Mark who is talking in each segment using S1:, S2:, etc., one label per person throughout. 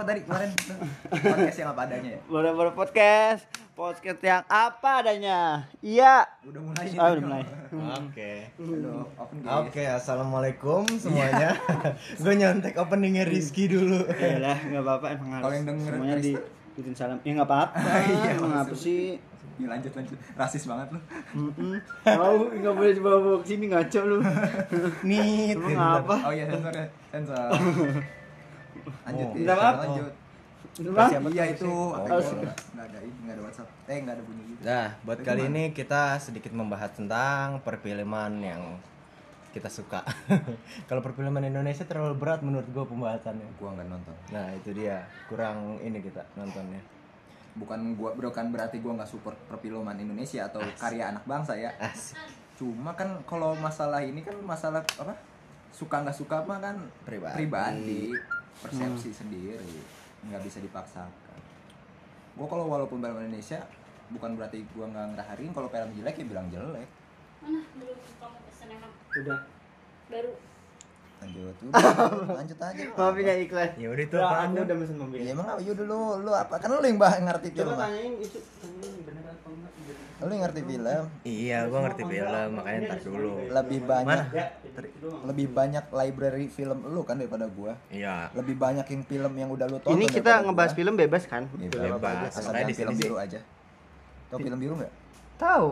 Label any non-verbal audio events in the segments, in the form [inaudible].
S1: apa tadi kemarin podcast yang apa adanya ya
S2: Baru-baru podcast, podcast yang apa adanya. Iya.
S1: udah mulai
S2: Ah, udah mulai.
S3: Oke. Oke, assalamualaikum semuanya. [laughs] Gue nyontek openingnya Rizky dulu.
S2: Ya lah, nggak apa-apa emang harus.
S1: Kalau yang denger
S2: semuanya di ikutin salam. Ya nggak apa-apa. [laughs]
S1: Iya,
S2: emang apa sih?
S1: Ya, lanjut lanjut rasis banget lu.
S2: Tahu nggak boleh dibawa ke sini ngaco lu.
S3: Nih,
S2: Emang apa?
S1: oh iya sensor ya sensor [laughs] lanjut
S3: Oh.
S1: ya,
S2: Minta maaf.
S1: lanjut
S2: Bang,
S3: Siapa
S1: iya itu
S3: Oh,
S1: nggak ada ini nggak ada WhatsApp eh nggak ada bunyi gitu
S3: Nah, buat kali
S1: gimana?
S3: ini kita sedikit membahas tentang perfilman yang kita suka. [laughs] Kalau perfilman Indonesia terlalu berat menurut gue pembahasannya.
S1: gua nggak nonton
S3: Nah, itu dia. Kurang ini kita nontonnya.
S1: bukan gua bukan berarti gua nggak support perfilman Indonesia atau karya anak bangsa ya
S3: Asik.
S1: cuma kan kalau masalah ini kan masalah apa suka nggak suka mah kan
S3: Pribadi.
S1: pribadi persepsi sendiri nggak bisa dipaksakan. Gua kalau walaupun film Indonesia bukan berarti gua nggak ngeraharin kalau film jelek ya bilang jelek.
S4: Mana belum kamu pesen emang
S2: udah.
S4: baru.
S1: Lanjut udah, lanjut aja. [laughs]
S2: Maafin ya iklan.
S3: Ya udah itu
S2: aku
S3: tuh?
S2: udah mesen mobil.
S1: ya emang apa yaudah lu lu apa? Kan lu yang bah ngerti film
S2: Coba tanyain itu, tanyain bener apa enggak.
S1: lu yang ngerti film.
S3: Iya, gua ngerti film, makanya ntar dulu.
S1: lebih banyak
S2: Doang.
S1: lebih banyak library film lu kan daripada gua
S3: Iya.
S1: lebih banyak yang film yang udah lu tonton
S2: Ini kita ngebahas
S1: gua.
S2: film bebas kan?
S3: Bebas.
S1: asal
S3: Makanya
S1: jangan
S3: di
S1: film
S3: sih.
S1: biru aja tau film biru nggak
S2: Tahu.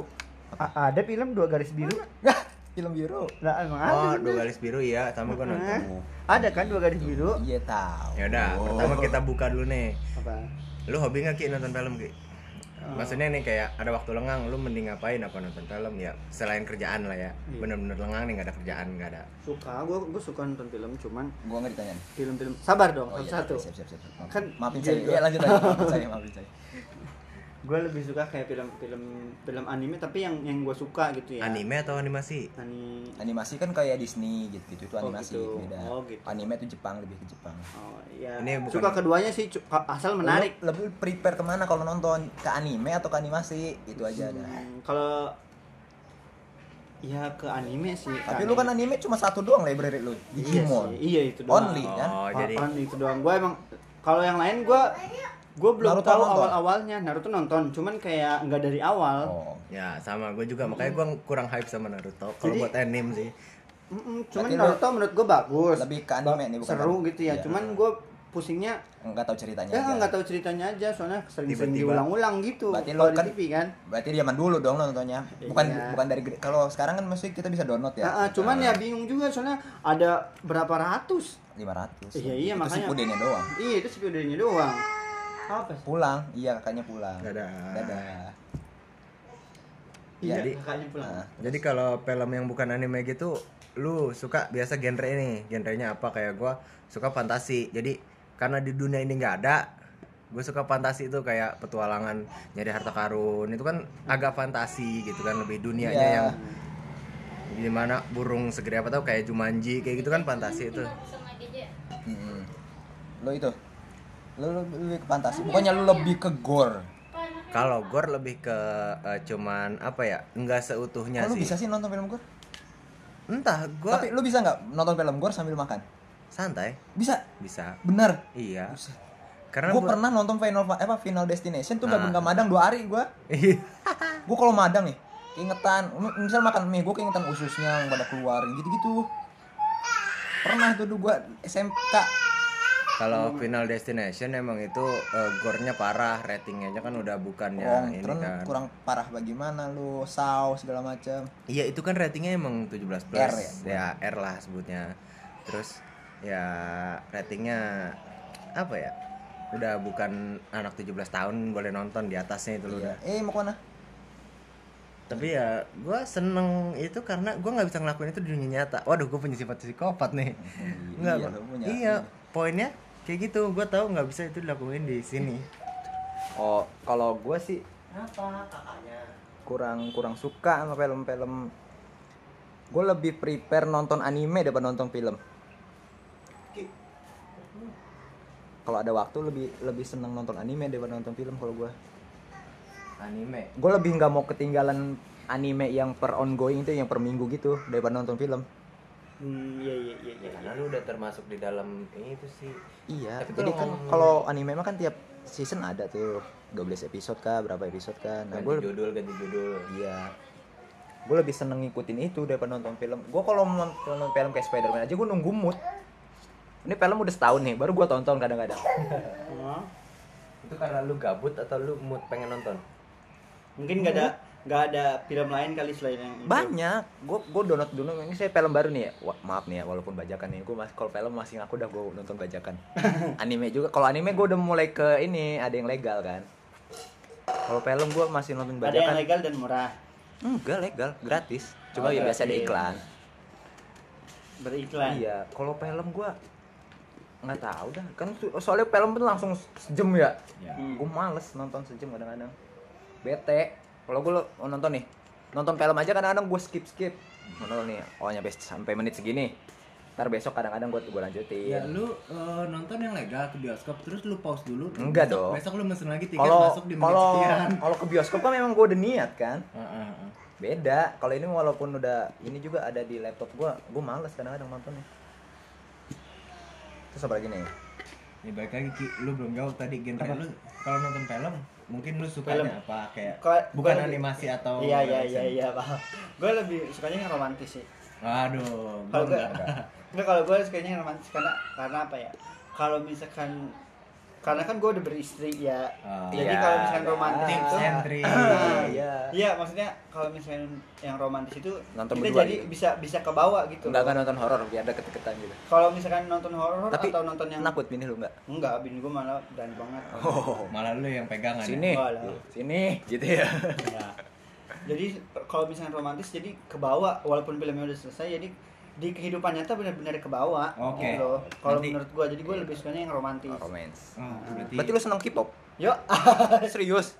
S2: A- ada film dua garis biru. [laughs]
S1: film biru
S2: Lah, emang ada.
S3: Oh, dua garis biru ya, sama gua nonton.
S2: Ada kan dua garis biru?
S1: iya tahu
S3: Ya udah, pertama kita buka dulu nih.
S2: Apa?
S3: Lu hobi nggak Ki nonton film Ki? Maksudnya nih kayak ada waktu lengang, lu mending ngapain apa nonton film ya? Selain kerjaan lah ya,
S2: Iya.
S3: bener-bener lengang nih nggak ada kerjaan nggak ada.
S2: Suka, gua gua suka nonton film, cuman
S1: gua nggak ditanya
S2: film-film sabar dong,
S1: Oh iya,
S2: satu.
S1: siap siap siap. Maaf.
S2: Kan
S1: maafin saya. Iya lanjut aja. Maafin saya, maafin saya.
S2: Gue lebih suka kayak film-film film anime tapi yang yang gue suka gitu ya.
S3: Anime atau animasi?
S2: Ani
S1: Animasi kan kayak Disney gitu gitu itu
S2: Oh,
S1: animasi
S2: gitu.
S1: beda.
S2: Oh, gitu.
S1: Anime itu Jepang lebih ke Jepang.
S2: Oh iya.
S3: Ini bukan-
S2: Suka keduanya sih asal menarik.
S1: Lu lebih prepare ke mana kalau nonton ke anime atau ke animasi itu aja.
S2: Hmm, kalau ya ke anime sih.
S1: Tapi lu kan anime cuma satu doang library lu.
S2: Iya
S1: Digimon.
S2: sih, Iya itu doang.
S1: Only kan?
S3: Oh,
S2: Oh,
S3: jadi
S2: only itu doang. Gue emang kalau yang lain gue gue belum
S1: Naruto
S2: tahu
S1: nonton?
S2: awal-awalnya Naruto nonton, cuman kayak nggak dari awal.
S1: Oh.
S3: ya sama gue juga, makanya gue kurang hype sama Naruto. Kalau buat anime sih.
S2: Cuman
S1: Berarti
S2: Naruto menurut gue bagus.
S1: Lebih ke anime nih bukan
S2: seru
S1: kan?
S2: gitu ya.
S1: Iya.
S2: Cuman gue pusingnya
S1: Enggak tahu ceritanya.
S2: ya
S1: aja.
S2: nggak tahu ceritanya aja soalnya sering-sering diulang-ulang gitu
S1: Berarti lo
S2: di
S1: kan-
S2: TV kan.
S1: Berarti zaman dulu dong nontonnya. Bukan
S2: Iya.
S1: bukan dari. Kalau sekarang kan masih kita bisa download ya.
S2: Ah, ah, cuman ya bingung juga soalnya ada berapa ratus.
S1: 500.
S2: Iya, iya,
S1: itu
S2: makanya.
S1: si pudenya doang.
S2: Iya itu videonya doang. Apa sih?
S1: Pulang, iya kakaknya pulang.
S3: Dadah.
S1: Dadah.
S2: Iya,
S3: Jadi-
S2: kakaknya pulang.
S1: Nah,
S3: Jadi kalau film yang bukan anime gitu, lu suka biasa genre ini, genrenya apa? Kayak gue suka fantasi. Jadi karena di dunia ini nggak ada, gue suka fantasi itu kayak petualangan nyari harta karun. Itu kan agak fantasi gitu kan, lebih dunianya
S1: Iya.
S3: yang gimana burung segede apa tau kayak Jumanji kayak gitu kan fantasi itu.
S1: mm-mm. Lo itu. Lo lebih ke fantasi. Bukannya lo lebih ke gore.
S3: Kalau gore lebih ke eh, cuman apa ya? Enggak seutuhnya
S1: Kok
S3: sih.
S1: bisa sih nonton film gore?
S3: Entah, gua
S1: Tapi lo bisa nggak nonton film gore sambil makan?
S3: santai
S1: Bisa.
S3: bisa.
S1: Bener.
S3: Iya.
S1: Buset.
S3: Karena
S1: Gue
S3: gua-
S1: pernah nonton Final apa Final Destination tuh nggak
S3: Nah.
S1: nggak madang dua hari gue.
S3: Iya. [laughs]
S1: Gue kalau madang nih, keingetan. Misal makan mie, gue keingetan ususnya yang pada keluar gitu-gitu. Pernah tuh gue SMK.
S3: Kalau Final Destination emang itu eh, gore-nya parah, ratingnya aja kan udah bukannya
S1: Wong,
S3: ini kan.
S1: kurang parah bagaimana lu, saus segala macam.
S3: Iya, itu kan ratingnya emang 17 plus.
S1: R
S3: ya? R lah sebutnya. Terus ya ratingnya apa ya? Udah bukan anak 17 tahun boleh nonton di atasnya itu
S1: Iya.
S3: udah.
S1: Eh mau ke mana?
S3: Tapi ya gua seneng itu karena gua nggak bisa ngelakuin itu di dunia nyata. Waduh, gue punya sifat psikopat nih.
S1: Iya,
S3: Bang.
S1: lu punya.
S3: iya, poinnya kayak gitu. Gua tahu nggak bisa itu dilakuin di sini.
S1: Oh, kalau gue sih kurang kurang suka sama film-film. Gue lebih prepare nonton anime daripada nonton film. Kalau ada waktu lebih lebih seneng nonton anime daripada nonton film kalau gue.
S3: Anime.
S1: Gue lebih nggak mau ketinggalan anime yang per ongoing itu yang per minggu gitu daripada nonton film.
S2: Hmm, iya iya iya iya.
S5: Ya, karena lu udah termasuk di dalam itu sih.
S1: Iya,
S5: Tapi
S1: jadi kan
S5: ngomongin-
S1: kalau anime mah kan tiap season ada tuh 12 episode kah, berapa episode kan. Nah,
S5: Ganti
S1: gue
S5: judul, ganti judul.
S1: iya. Gue lebih seneng ngikutin itu daripada nonton film. Gue kalau nonton nonton film kayak Spider-Man aja gue nunggu mood. Ini film udah setahun nih, baru gue tonton kadang-kadang.
S2: Oh.
S5: Itu karena lu gabut atau lu mood pengen nonton?
S2: Mungkin nggak ada nggak ada film lain kali selain yang itu.
S1: Banyak. Gue gue download dulu ini saya film baru nih ya. Wah, maaf nih ya walaupun bajakan nih. Gue masih kalau film masih ngaku udah gue nonton bajakan. [laughs] anime juga. Kalau anime gue udah mulai ke ini ada yang legal kan. Kalau film gue masih nonton
S2: Ada yang
S1: bajakan.
S2: legal dan murah.
S1: Enggak legal, gratis. Cuma
S2: Oh,
S1: ya biasa ada iklan.
S2: Beriklan.
S1: Iya, kalau film gua nggak tahu dah. Kan soalnya film itu langsung sejam ya.
S3: Ya.
S2: Hmm.
S1: Gua males nonton sejam kadang-kadang. Bete. Kalau gua lo- nonton nih, nonton film aja kadang-kadang gua skip skip. Nonton nih, oh nyampe sampai menit segini. Ntar besok kadang-kadang gua gua lanjutin.
S3: Ya lu eh, nonton yang legal ke bioskop terus lu pause dulu.
S1: Enggak
S3: besok,
S1: dong.
S3: Besok lu mesen lagi tiket
S1: Kalau
S3: masuk di menit
S1: kalau
S3: sekian.
S1: kalau ke bioskop kan memang gua udah niat kan. Beda. Kalau ini walaupun udah ini juga ada di laptop gua, gua males kadang-kadang nontonnya. Terus apa lagi nih?
S3: Ya baik lagi lu belum jawab tadi genre lu kalau nonton film mungkin lu sukanya
S2: Film.
S3: apa kayak
S2: Kalau-
S3: bukan
S2: kalau-
S3: animasi atau
S2: Iya iya iya iya paham. Gue lebih sukanya yang romantis sih.
S3: Waduh,
S2: Kalau gue [laughs]
S3: enggak
S2: kalau gue sukanya yang romantis karena karena apa ya? Kalau misalkan karena kan gue udah beristri ya.
S3: Oh.
S2: Jadi
S1: Iya,
S2: kalau misalkan
S1: ada.
S2: romantis itu. [clears throat]
S1: Iya.
S2: Iya, maksudnya kalau misalkan yang romantis itu
S1: Nonton
S2: kita jadi
S1: gitu.
S2: bisa bisa ke bawah gitu.
S1: Enggak kan nonton horor biar ada keteketan gitu.
S2: Kalau misalkan nonton horor atau nonton yang
S1: Nakut bini lu enggak?
S2: enggak, bini gue malah berani banget.
S1: Oh.
S3: Malah lu yang pegangan. ya?
S1: Sini.
S2: Oh, lah.
S1: Sini gitu ya.
S2: Ya. Jadi kalau misalnya romantis jadi ke bawah walaupun filmnya udah selesai jadi di kehidupan nyata benar-benar ke bawah
S3: Oke.
S2: gitu loh. Kalau menurut gua jadi gua lebih sukanya yang romantis.
S1: Romance.
S3: Oh, berarti,
S1: Berarti lu seneng K-pop?
S2: Yuk. [laughs]
S1: Serius?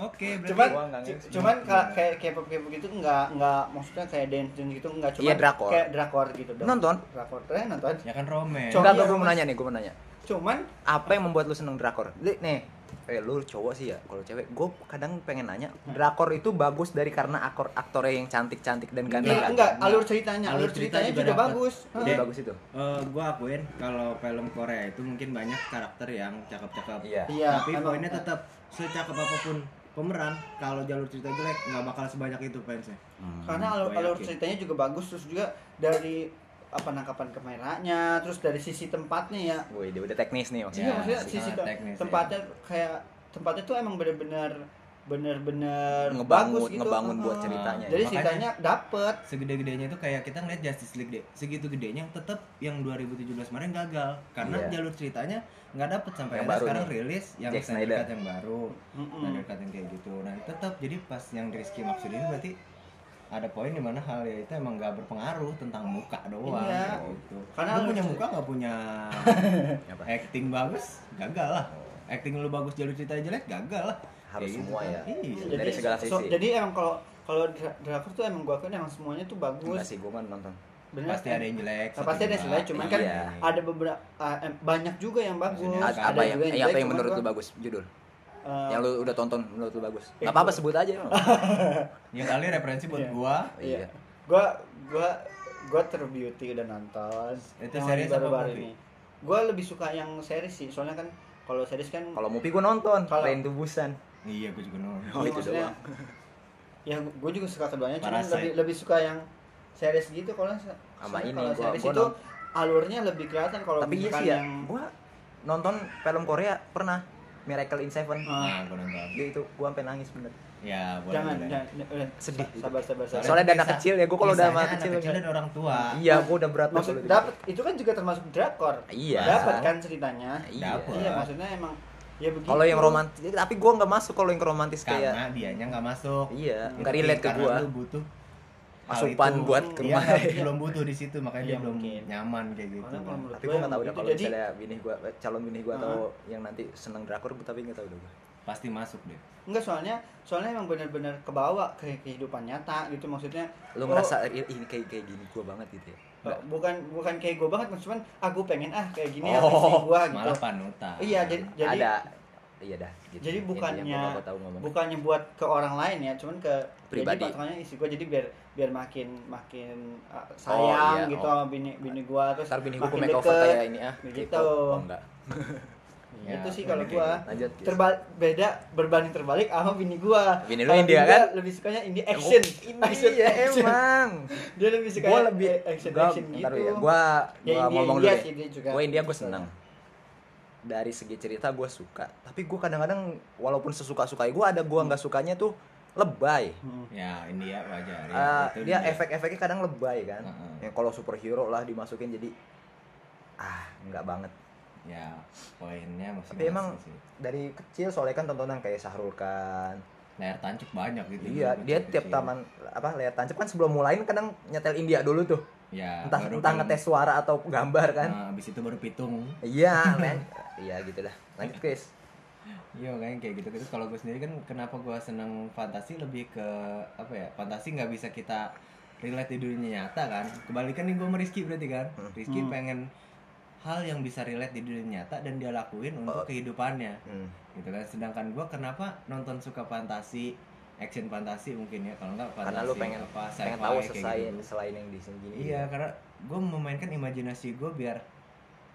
S3: Oke, berarti
S2: cuman
S1: gua
S2: cuman ka- kayak K-pop K-pop gitu enggak enggak maksudnya kayak dance dance gitu enggak cuma
S1: Iya, drakor.
S2: kayak drakor gitu dong.
S1: Nonton?
S2: Drakor. Eh nonton.
S3: ya kan romance.
S2: Cowok-
S1: Enggak,
S2: iya,
S1: gue mau nanya nih, gue mau nanya.
S2: Cuman
S1: Apa yang membuat lu seneng drakor? Nih, eh lu cowok sih ya. Kalau cewek, gue kadang pengen nanya, drakor itu bagus dari karena aktor aktornya yang cantik-cantik dan
S2: enggak,
S1: ganteng.
S2: enggak alur ceritanya,
S3: Alur
S2: alur,
S3: cerita
S2: ceritanya
S3: juga
S2: juga bagus.
S1: Lebih bagus itu.
S3: Eh, gua akuin kalau film Korea itu mungkin banyak karakter yang cakep-cakep.
S1: Iya.
S2: Iya,
S3: Tapi poinnya tetap secakep apa pun pemeran kalau jalur cerita jelek nggak bakal sebanyak itu fansnya.
S2: karena alur, alur ceritanya juga bagus terus juga dari apa nangkapan kameranya terus dari sisi tempatnya ya
S1: Wih, dia udah teknis nih
S2: Iya
S1: maksudnya.
S3: Ya,
S2: maksudnya sisi te-
S3: teknis,
S2: tempatnya kayak tempatnya tuh emang bener-bener bener-bener
S1: Ngebangun,
S2: bagus gitu.
S1: ngebangun buat ceritanya.
S2: Jadi
S3: Makanya-
S2: ceritanya dapet.
S3: Segede-gedenya itu kayak kita ngeliat Justice League deh. Segitu gedenya tetap yang 2017 kemarin gagal karena
S1: Iya.
S3: jalur ceritanya nggak dapet sampai
S1: Yang
S3: ada
S1: baru
S3: sekarang
S1: nih.
S3: rilis yang Snyder
S1: Snyder.
S3: Cut yang baru.
S2: Mm-mm.
S3: Snyder Cut yang kayak gitu. Nah, tetap jadi pas yang Rizky maksud ini berarti ada poin di mana hal ya itu emang nggak berpengaruh tentang muka doang
S2: Iya.
S3: gitu.
S2: Karena
S3: lu punya muka nggak punya [laughs]
S1: Apa?
S3: acting bagus, gagal lah. Acting lu bagus jalur cerita jelek, gagal lah.
S1: Harus
S3: Kayak
S1: semua ya.
S3: Iya.
S1: Dari segala
S2: so-
S1: sisi.
S2: jadi emang kalau kalau dra- drakor tuh emang gua kan emang semuanya tuh
S1: Enggak
S2: bagus.
S1: sih, gue kan nonton.
S2: Bener.
S3: Pasti ada yang jelek.
S2: Nah, pasti ada yang jelek, cuman kan
S1: Iya.
S2: ada beberapa em, banyak juga yang bagus.
S3: Maksudnya
S1: Ad- apa yang,
S2: juga
S1: eh, apa
S2: jelek,
S1: yang
S2: cuman
S1: menurut
S2: gua,
S1: lu bagus? Judul.
S2: Eh,
S1: yang lu udah tonton menurut lu bagus.
S2: Eh,
S1: Enggak apa-apa
S2: gua-
S1: sebut aja. [laughs]
S3: Ya kali referensi buat
S2: Iya.
S3: gua.
S2: Iya. Gua gua gua True Beauty udah nonton.
S3: Itu
S2: Yang
S3: series apa
S2: baru-baru
S3: movie?
S2: ini. Gua lebih suka yang series sih, soalnya kan kalau series kan
S1: Kalau Mupi gue nonton,
S2: Kalau-
S1: Train to Busan.
S3: Iya, gua juga nonton.
S1: Oh,
S2: Iya,
S1: itu doang. [laughs]
S2: ya gue juga suka keduanya cuman
S3: Parasite.
S2: lebih lebih suka yang series gitu kalau
S1: Sama ini,
S2: kalau
S1: gua-
S2: series
S1: gua
S2: itu
S1: non-
S2: alurnya lebih kelihatan kalau
S1: Tapi iya sih ya,
S2: yang
S1: gua nonton film Korea pernah Miracle in Seven.
S2: Ah.
S3: Nah, gua nonton.
S1: Dia itu gua sampai nangis bener.
S3: Ya, boleh.
S2: jangan jangan eh,
S1: Sedih.
S2: sa- sabar sabar sabar
S1: Soalnya dana kecil ya, gua kalau udah kecil
S3: anak kecil
S1: nggak-
S3: dan orang tua.
S1: Iya, gua udah berat
S2: maksud dapat itu kan juga termasuk drakor
S1: Iya.
S2: dapat kan ceritanya
S1: Iya.
S2: Iya maksudnya emang ya begitu
S1: Kalau yang romantis, tapi gua nggak masuk kalau yang romantis
S3: Karena
S1: kayak
S3: dianya nggak masuk.
S1: iya, nggak relate ke
S3: karena
S1: gua.
S3: Lu butuh
S1: Asupan
S3: itu.
S1: buat ke
S3: Dia
S1: rumah.
S3: nggak- belum butuh di situ, makanya
S2: Iya,
S3: dia belum
S2: mungkin.
S3: nyaman kayak gitu.
S2: Menurut
S1: Tapi
S2: gua
S1: gua nggak tahu dah
S2: begitu.
S1: kalau
S2: jadi
S1: misalnya bini gua calon bini gua
S2: Ah.
S1: atau yang nanti seneng drakor, tapi nggak tahu gua.
S3: Pasti masuk deh.
S2: enggak soalnya soalnya emang benar-benar kebawa ke kehidupan nyata gitu maksudnya
S1: Lu
S2: oh,
S1: ngerasa "Ih, ini kayak kayak gini gua banget gitu ya.
S2: Oh, bukan bukan kayak gue banget cuman aku pengen ah kayak gini ya
S1: Oh,
S2: versi gua gitu
S3: Malah panutan.
S2: iya jadi jadi
S1: Ada iya dah gitu.
S2: jadi bukannya
S1: gua tahu ngomong
S2: bukannya buat ke orang lain ya cuman ke
S1: Pribadi.
S2: jadi patokannya istri gue jadi biar biar makin makin uh,
S1: Oh,
S2: sayang
S1: iya,
S2: gitu
S1: oh.
S2: sama bini bini gue terus
S1: ntar bini
S2: makin deket.
S1: kayak ini ah
S2: Begitu.
S1: oh enggak
S3: Ya, [laughs]
S2: itu sih
S3: boleh
S2: kalau
S3: kayak
S2: gua
S3: gitu.
S1: lanjut Gis.
S2: terbal beda berbanding terbalik sama bini gua
S1: Bini lu India,
S2: gua
S1: kan?
S2: lebih sukanya indie action action
S1: iya [laughs]
S2: action.
S1: emang
S2: dia lebih suka
S1: gue lebih
S2: action
S1: gua,
S2: action
S1: bentar
S2: gitu
S1: ya gue
S2: Ya,
S1: ngomong
S2: India
S1: dulu
S2: juga.
S1: gue India gue senang dari segi cerita gue suka tapi gue kadang-kadang walaupun sesuka sukai gue ada gue nggak sukanya tuh lebay
S2: Hmm.
S3: ya India wajar ya, itu
S1: dia efek-efeknya kadang lebay kan
S3: Heeh.
S1: yang kalau superhero lah dimasukin jadi ah nggak banget
S3: ya poinnya masih
S1: tapi emang
S3: sih.
S1: dari kecil soalnya kan tontonan kayak Sahrul Khan
S3: layar tancap banyak gitu
S1: iya dia
S3: kecil-kecil.
S1: tiap taman apa layar tancap kan sebelum mulain kadang nyetel India dulu tuh
S3: ya
S1: entah
S3: baru
S1: entah
S3: film-
S1: ngetes suara atau gambar kan
S3: nah, abis itu baru pitung
S1: iya [laughs] men iya gitu dah lanjut Chris
S3: Iya makanya kayak gitu gitu. Kalau gue sendiri kan kenapa gue seneng fantasi lebih ke apa ya? Fantasi nggak bisa kita relate di dunia nyata kan. Kebalikan nih gue sama Rizky berarti kan. Rizky
S2: Hmm.
S3: pengen hal yang bisa relate di dunia nyata dan dia lakuin untuk
S1: Oh.
S3: kehidupannya
S1: hmm.
S3: gitu kan. Sedangkan gue kenapa nonton suka fantasi, action fantasi mungkin ya. Kalau nggak fantasi
S1: karena lu pengen
S3: apa,
S1: pengen tahu selain
S3: gitu.
S1: selain yang di sini gini
S3: Iya, karena gue memainkan imajinasi gue biar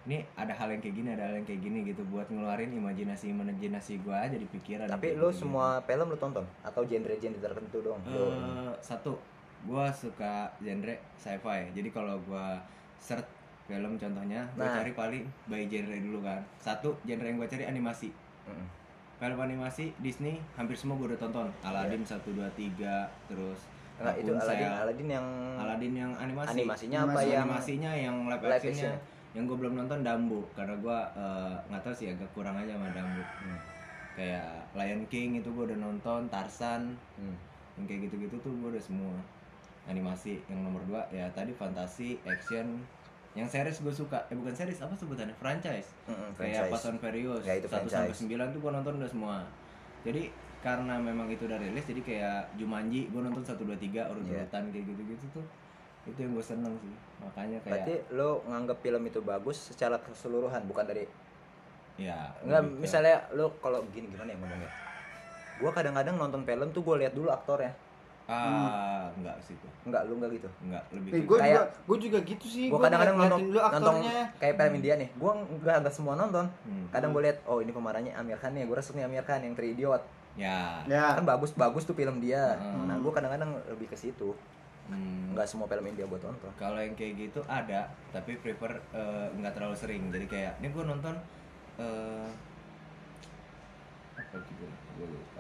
S3: ini ada hal yang kayak gini, ada hal yang kayak gini gitu buat ngeluarin imajinasi imajinasi gue aja di pikiran.
S1: tapi
S3: kayak
S1: lu
S3: gitu-gitu.
S1: semua film lu tonton atau genre-genre tertentu dong
S3: Eh, satu, gue suka genre sci-fi. Jadi kalau gue search film contohnya, gue
S1: Nah.
S3: cari paling by genre dulu kan. Satu genre yang gue cari animasi.
S1: Mm.
S3: Film animasi Disney hampir semua gue udah tonton. Aladdin satu dua tiga terus
S1: Nah, itu. Aladdin Aladdin yang
S3: Aladdin yang animasi.
S1: animasinya apa
S2: Animasi-
S1: yang
S3: animasinya yang live, actionnya
S1: action.
S3: yang gue belum nonton Dumbo karena gue eh, nggak tahu sih agak kurang aja sama Dumbo
S1: Hmm.
S3: kayak Lion King itu gue udah nonton Tarzan
S1: Hmm.
S3: yang kayak gitu-gitu tuh gue udah semua animasi yang nomor dua ya tadi fantasi action yang series gue suka eh bukan series apa sebutannya franchise
S1: Mm-mm,
S3: kayak
S1: franchise.
S3: Fast and Furious
S1: Ya, itu
S3: 1 sampai. 9 tuh gue nonton udah semua jadi karena memang itu udah rilis jadi kayak Jumanji gue nonton 1 2 3 urut-urutan kayak gitu-gitu tuh itu yang gue seneng sih makanya kayak
S1: berarti lu nganggap film itu bagus secara keseluruhan bukan dari
S3: ya lebih ke-
S1: misalnya lu kalau gini gimana ya ngomongnya? Gua kadang-kadang nonton film tuh gue lihat dulu aktornya.
S3: Ah enggak sih gue
S1: Enggak, lu enggak gitu.
S3: enggak lebih
S2: Eh, gue
S1: Kayak-
S2: juga gue juga gitu sih
S1: Gua
S2: Gua
S1: kadang-kadang nonton
S2: dulu
S1: nonton kayak film India nih. Gua enggak enggak semua nonton.
S3: Hmm.
S1: Kadang gue lihat oh ini pemerannya Amir Khan nih. Gue resmi Amir Khan yang Three Idiot.
S3: ya
S2: ya
S1: Kan bagus-bagus tuh film dia.
S3: Hmm.
S1: Nah, gua kadang-kadang lebih ke situ.
S3: hmm,
S1: Enggak semua film India buat nonton.
S3: kalau yang kayak gitu ada tapi prefer eh, nggak terlalu sering jadi kayak ini gue nonton eh apa gitu gue lupa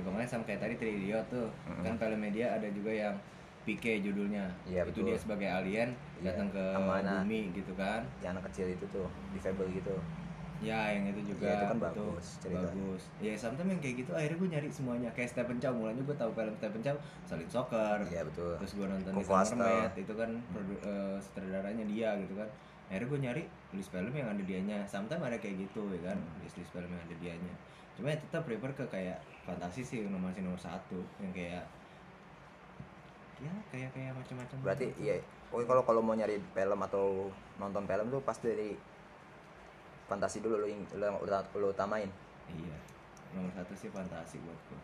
S3: ya pokoknya sama kayak tadi Three Idiot tuh
S1: Mm-mm.
S3: kan film media ada juga yang PK judulnya
S1: Iya,
S3: itu
S1: betul.
S3: dia sebagai alien
S1: Iya,
S3: datang ke
S1: sama anak.
S3: bumi gitu kan
S1: Yang anak kecil itu tuh, difabel gitu.
S3: ya yang itu juga
S1: Iya, itu kan
S3: betul.
S1: bagus ceritanya.
S3: bagus ya sometimes yang kayak gitu akhirnya gue nyari semuanya kayak Stephen Chow mulanya gue tahu film Stephen Chow Solid Soccer
S1: Iya, betul.
S3: terus gue nonton
S1: Kung
S3: di itu kan produ- eh, sutradaranya dia gitu kan akhirnya gue nyari list film yang ada dianya sometimes ada kayak gitu ya kan
S1: Hmm.
S3: list list film yang ada dianya cuma ya tetap prefer ke kayak fantasi sih nomor nomor satu yang kayak ya kayak kayak macam-macam
S1: Berarti
S3: gitu.
S1: iya. Oke kalau kalau mau nyari film atau nonton film tuh pas dari fantasi dulu lu, ing- lu, lu, lu utamain.
S3: iya nomor satu sih fantasi buat gue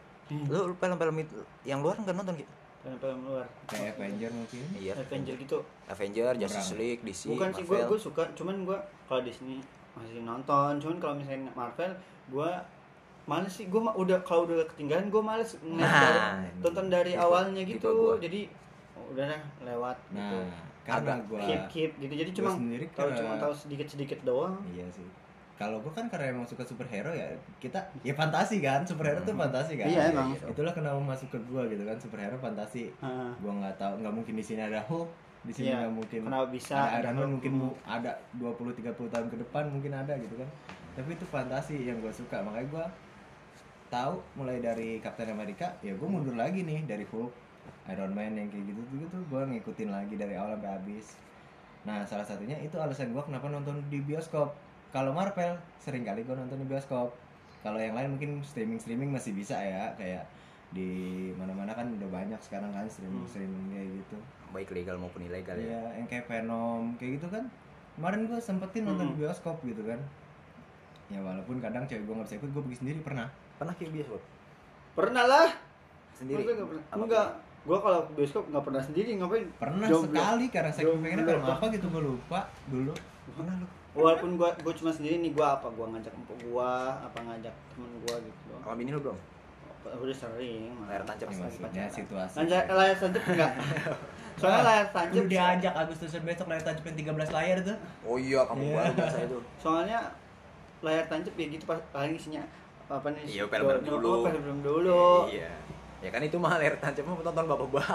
S1: Lu, lu film-film itu yang luar nggak nonton gitu?
S2: Film-film luar?
S3: Kayak Avenger mungkin.
S1: Iya.
S2: Avenger gitu.
S1: Avenger, Justice. League, DC,
S2: bukan sih gue gue suka cuman gue kalau Disney masih nonton. Cuman kalau misalnya Marvel gue males sih. Gue udah kalau udah ketinggalan gue males
S1: Nah,
S2: dari- tonton dari
S1: Tipe-
S2: awalnya gitu. jadi oh, udah dah lewat
S3: nah
S2: gitu
S3: karena gue
S2: keep keep gitu. Jadi cuma
S3: karena-
S2: cuma tahu sedikit sedikit doang.
S3: Iya sih. Kalau gue kan karena emang suka superhero ya kita ya fantasi kan superhero tuh fantasi kan.
S2: Iya, emang.
S3: Itulah kenapa masuk ke gue gitu kan superhero fantasi.
S2: Heeh.
S3: Gue nggak tahu nggak mungkin di sini ada Hulk, di sini
S2: Iya,
S3: nggak mungkin
S2: kenapa bisa
S3: ada
S2: ada
S3: Iron Man mungkin mu- ada 20-30 tahun ke depan mungkin ada gitu kan. Tapi itu fantasi yang gue suka makanya gue tahu mulai dari Captain America ya gue mundur lagi nih dari Hulk, Iron Man yang kayak gitu gitu gue ngikutin lagi dari awal sampai habis. Nah salah satunya itu alasan gue kenapa nonton di bioskop. Kalau Marvel sering kali gue nonton di bioskop. Kalau yang lain mungkin streaming streaming masih bisa ya kayak di mana-mana kan udah banyak sekarang kan streaming streaming kayak gitu.
S1: Baik legal maupun ilegal ya.
S3: Iya yang kayak Venom kayak gitu kan. Kemarin gue sempetin nonton di bioskop gitu kan. ya walaupun kadang cewek gue nggak bisa ikut gue pergi sendiri pernah
S1: Pernah kayak bioskop?
S2: Pernah lah.
S1: Sendiri?
S2: Pernah?
S1: Apa
S2: Enggak. Gua kalau ke bioskop nggak pernah sendiri ngapain?
S3: pernah
S2: Jomblo.
S3: sekali karena saya pengennya film apa gitu gue lupa dulu
S1: Pernah lu?
S2: Walaupun gua gua cuma sendiri nih gua apa? Gua ngajak empuk gua, apa ngajak temen gua gitu doang.
S1: Sama bini lu belum?
S2: Udah sering.
S1: Layar tancap
S2: lagi
S3: maksudnya situasi
S2: Layar, layar tancap enggak? [laughs] Soalnya layar tancap
S3: Lu diajak Agustusan besok layar tancapin 13 layar tuh
S1: Oh iya, kamu
S3: Iya.
S1: baru biasa itu.
S2: soalnya layar tancap ya gitu pas paling isinya apa nih?
S1: Iya, film dulu.
S2: oh, film dulu.
S1: Iya. Ya kan itu mah layar tancap mah tonton bapak-bapak.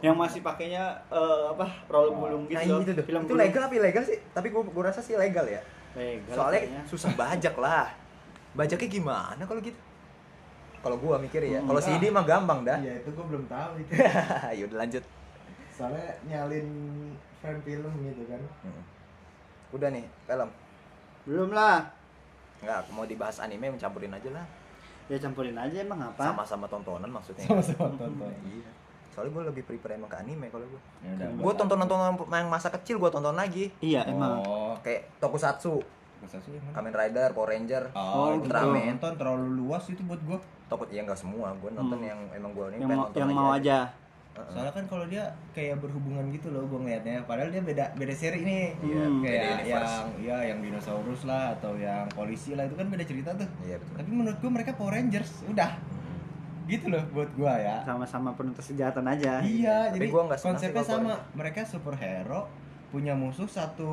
S2: Yang masih pakainya eh, apa? roll gulung gitu.
S1: Nah, itu tuh.
S2: Film
S1: itu
S2: gulung.
S1: legal apa ilegal sih? Tapi gua, gua rasa sih legal ya.
S2: Legal
S1: Soalnya
S2: kayaknya.
S1: susah bajak lah. Bajaknya gimana kalau gitu? Kalau gua mikir ya,
S2: Hmm,
S1: kalau. CD mah gampang dah.
S3: iya itu gue belum tahu itu [laughs]
S1: ya udah lanjut.
S3: soalnya nyalin frame film gitu kan
S1: Hmm. Udah nih, film.
S2: Belum lah.
S1: Enggak, mau dibahas anime mencampurin aja lah.
S2: Ya campurin aja emang apa?
S1: Sama-sama tontonan maksudnya.
S3: sama-sama tonton
S1: Iya. Soalnya gue lebih prefer emang ke anime kalau gue.
S3: ya udah
S1: Gue tonton-tonton yang masa kecil gue tonton lagi.
S2: Iya emang.
S3: oh
S1: Kayak Tokusatsu,
S3: Tokusatsu yang mana?
S1: Kamen Rider, Power Ranger.
S2: Oh,
S1: Ultraman.
S3: gua nonton terlalu luas itu buat gue
S1: Tokut ya enggak semua, gue nonton
S2: Hmm.
S1: yang emang gue ini
S2: Yang mau yang mau aja.
S1: Heeh.
S3: soalnya kan kalau dia kayak berhubungan gitu loh gue ngeliatnya padahal dia beda beda seri nih
S1: Iya,
S2: Hmm.
S3: kayak yang ya yang dinosaurus lah atau yang polisi lah itu kan beda cerita tuh
S1: Iya betul.
S3: tapi menurut gue mereka Power Rangers udah
S1: Hmm.
S3: gitu loh buat gue ya
S2: Sama-sama penuh kejahatan aja.
S3: iya
S1: Tapi
S3: jadi
S1: gua sih
S3: konsepnya sama mereka superhero punya musuh satu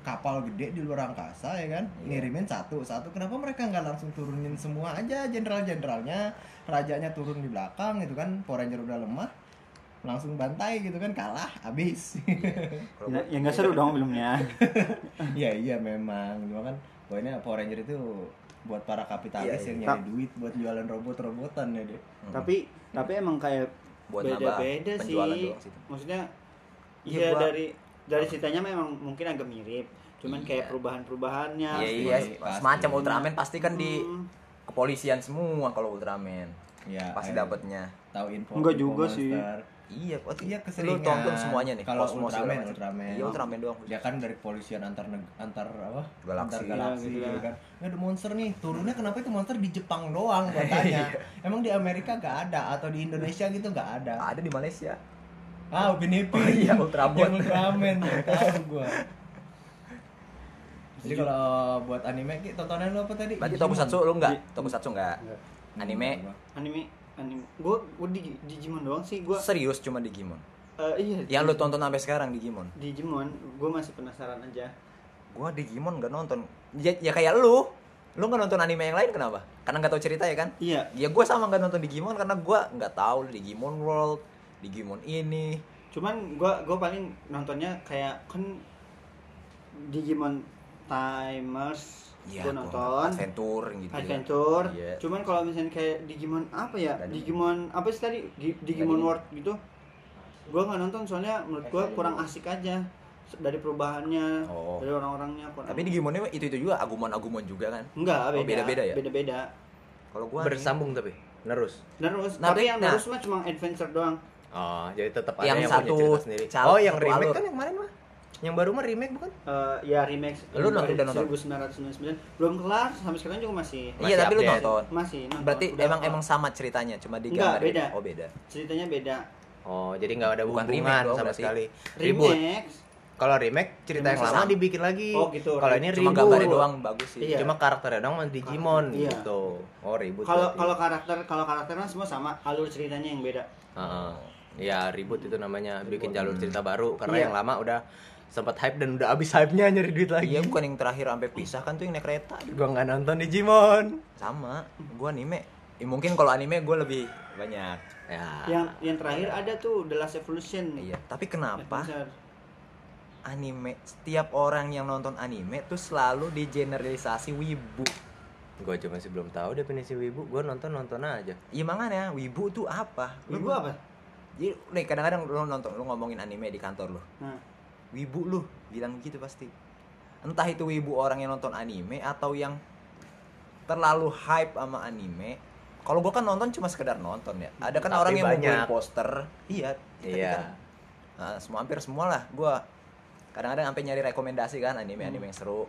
S3: kapal gede di luar angkasa ya kan
S1: Iya.
S3: ngirimin satu satu kenapa mereka nggak langsung turunin semua aja jenderal jenderalnya rajanya turun di belakang gitu kan Power Ranger udah lemah langsung bantai gitu kan kalah habis
S1: Kalau [laughs]
S2: Ya, ya nggak seru dong filmnya. [laughs]
S3: iya iya memang cuma kan poinnya Power Ranger itu buat para kapitalis
S1: Iya,
S3: yang
S2: iya.
S3: nyari duit buat jualan robot-robotan ya deh
S1: Hmm.
S2: tapi tapi emang kayak
S1: buat
S2: beda-beda sih. Maksudnya
S1: Iya,
S2: iya
S1: gua-
S2: dari dari ceritanya memang mungkin agak mirip. Cuman
S1: Iya.
S2: kayak perubahan-perubahannya.
S1: Iya iya,
S3: pasti.
S1: semacam Ultraman pasti kan di
S2: Hmm.
S1: kepolisian semua kalau Ultraman.
S3: ya
S1: Pasti
S3: ayo,
S1: dapatnya.
S3: tahu info
S2: Enggak
S3: info
S2: juga sih.
S3: monster.
S1: Iya, pasti
S3: Iya
S1: lu
S3: keseringan.
S1: tonton semuanya nih.
S3: Kalau Ultraman,
S1: macam.
S3: Ultraman.
S1: Iya, Ultraman doang.
S3: Dia kan dari kepolisian antar neg- antar apa?
S1: Galaksi.
S3: Antar galaksi
S2: Iya, gitu
S3: kan. Ya ada monster nih. Turunnya kenapa itu monster di Jepang doang gua tanya. [laughs] Emang di Amerika gak ada atau di Indonesia gitu gak ada?
S1: Ada di Malaysia.
S3: Ah, Upin Ipin.
S1: Oh iya, Ultrabot.
S3: Yang Ultraman, tahu gua. Jadi kalau buat anime Ki, tontonan lu apa tadi?
S1: Berarti. Tokusatsu lu enggak? Tokusatsu enggak?
S2: Enggak.
S1: Anime
S2: Anime anime. Gua gua di Digimon doang sih. Gua
S1: serius cuma Digimon.
S2: eh, iya.
S1: Yang lu tonton sampai sekarang Digimon.
S2: Digimon, gua masih penasaran aja.
S1: Gua Digimon enggak nonton. Ya, ya kayak lu. Lu nggak nonton anime yang lain kenapa? Karena nggak tahu cerita ya kan?
S2: Iya,
S1: Ya gue sama nggak nonton Digimon karena gue nggak tahu Digimon World, Digimon ini.
S2: cuman gua gua paling nontonnya kayak kan Digimon Timers gua
S1: gua
S2: nonton
S1: Adventure gitu.
S2: Adventure.
S1: Iya.
S2: Cuman kalau misalnya kayak Digimon apa ya? Digimon apa sih tadi? Di- Digimon. World gitu. Gua nggak nonton soalnya menurut gua kurang asik aja dari perubahannya,
S1: Oh.
S2: dari orang-orangnya kurang.
S1: Tapi Digimonnya itu itu juga agumon-agumon juga kan?
S2: enggak
S1: Oh,
S2: beda.
S1: beda-beda ya?
S2: Beda-beda.
S1: Kalau gua
S6: bersambung tapi terus
S2: Terus,
S1: Nah,
S2: tapi yang
S1: nah.
S2: terus mah cuma adventure doang.
S6: Oh jadi tetap ada
S1: Yang
S6: yang,
S1: satu
S6: punya cerita sendiri
S1: cal-
S6: oh yang remake
S1: alur.
S6: kan yang kemarin mah yang baru mah remake bukan
S2: Eh, ya remake
S1: Lu nonton- udah nonton?
S2: 1999 belum kelar sampai sekarang juga masih
S1: Iya
S6: Masih
S1: tapi lu
S6: update.
S1: nonton.
S2: masih nonton.
S1: Berarti
S2: Udah
S1: emang
S2: kelar.
S1: emang sama ceritanya, cuma
S2: Enggak,
S1: digambarin.
S2: beda.
S1: Oh beda.
S2: ceritanya beda.
S6: oh jadi nggak ada
S1: Bukan
S6: hubungan
S1: remake dong
S6: sama
S1: berarti.
S6: sekali
S2: Remake.
S6: kalau remake cerita yang lama
S1: sama.
S6: dibikin lagi
S2: Oh, gitu.
S6: kalau ini
S1: Cuma
S6: ribut
S1: gambarnya doang bagus sih.
S2: Iya.
S6: cuma karakternya doang Digimon
S2: Iya.
S6: gitu oh ribut
S2: Kalau kalau karakter kalau karakternya semua sama, alur ceritanya yang beda.
S6: Heeh. Ya ribut itu namanya bikin jalur cerita baru karena
S2: Iya.
S6: yang lama udah sempat hype dan udah habis hype-nya nyari duit lagi
S1: Iya bukan yang terakhir sampai pisah kan tuh yang naik kereta.
S6: gua nggak nonton Digimon
S1: Sama. Gua anime. Ya, mungkin kalau anime gue lebih banyak.
S6: ya
S2: Yang yang terakhir ada tuh The Last Evolution.
S1: Iya. Tapi kenapa anime setiap orang yang nonton anime tuh selalu digeneralisasi wibu.
S6: gua aja masih belum tahu definisi wibu gua nonton nonton aja
S1: Iya makanya wibu tuh apa? Lu
S2: Ibu apa?
S1: Jadi nih kadang-kadang lu nonton lu ngomongin anime di kantor lu.
S2: Nah,
S1: Wibu lu bilang gitu pasti. Entah itu wibu orang yang nonton anime atau yang terlalu hype sama anime. Kalau gua kan nonton cuma sekedar nonton ya. Ada kan
S6: Tapi
S1: orang yang ngumpulin
S6: banyak.
S1: poster. Iya.
S6: iya
S1: kan, nah, semua hampir semua lah gua kadang-kadang sampai nyari rekomendasi kan anime-anime yang seru.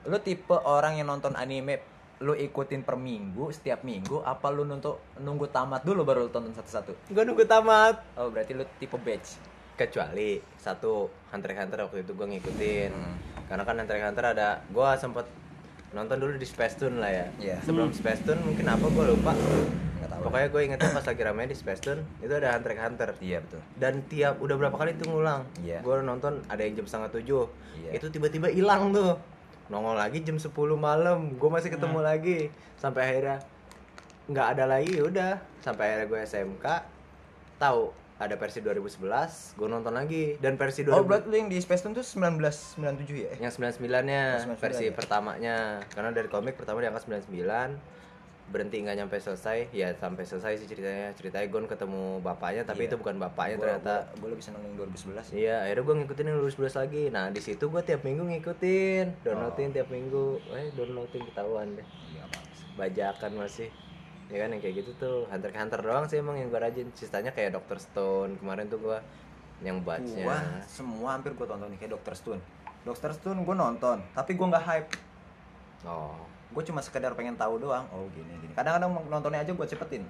S1: lu tipe orang yang nonton anime lu ikutin per minggu setiap minggu apa lu nunggu nunggu tamat dulu baru lu tonton satu-satu?
S3: Gue nunggu tamat.
S1: Oh berarti lu tipe batch.
S3: Kecuali satu Hunter x Hunter waktu itu gue ngikutin.
S1: Hmm.
S3: karena kan Hunter x Hunter ada gue sempet nonton dulu di Space Tune lah ya.
S1: Iya.
S3: sebelum Space Tune mungkin apa gue lupa.
S1: Tahu.
S3: Pokoknya gue ingetnya pas lagi ramai di Space Tune itu ada Hunter x Hunter
S1: iya betul.
S3: Dan tiap udah berapa kali itu ngulang.
S1: Iya.
S3: gue nonton ada yang jam setengah tujuh.
S1: Iya.
S3: itu tiba-tiba hilang tuh nongol lagi jam 10 malam gue masih ketemu lagi. Sampai akhirnya nggak ada lagi ya udah. Sampai akhirnya gue SMK tahu ada versi 2011 gue nonton lagi. Dan versi 2000
S1: oh berarti yang di Space Tune tuh 1997 ya?
S3: Yang 99 nya
S1: 99
S3: versi
S1: ya?
S3: pertamanya. Karena dari komik pertama diangkat 99 berhenti nggak nyampe selesai ya sampai selesai sih ceritanya ceritanya Gon ketemu bapaknya tapi
S1: Iya.
S3: itu bukan bapaknya
S1: Gua-
S3: ternyata
S1: gua lebih seneng yang 2011 sih
S3: Iya, akhirnya gue ngikutin yang lulus 11 lagi. Nah, di situ gue tiap minggu ngikutin, downloadin
S1: Oh.
S3: tiap minggu. Eh, downloadin ketahuan deh.
S1: iya
S3: Bajakan masih. Ya kan yang kayak gitu tuh. Hunter Hunter doang sih emang yang gue rajin. Sisanya kayak Dr. Stone. Kemarin tuh gue yang batchnya.
S1: gua semua hampir gua tonton kayak Dr. Stone Dr. Stone gua nonton tapi gua nggak hype
S3: Oh.
S1: Gue cuma sekedar pengen tahu doang oh gini gini kadang-kadang nontonnya aja gue cepetin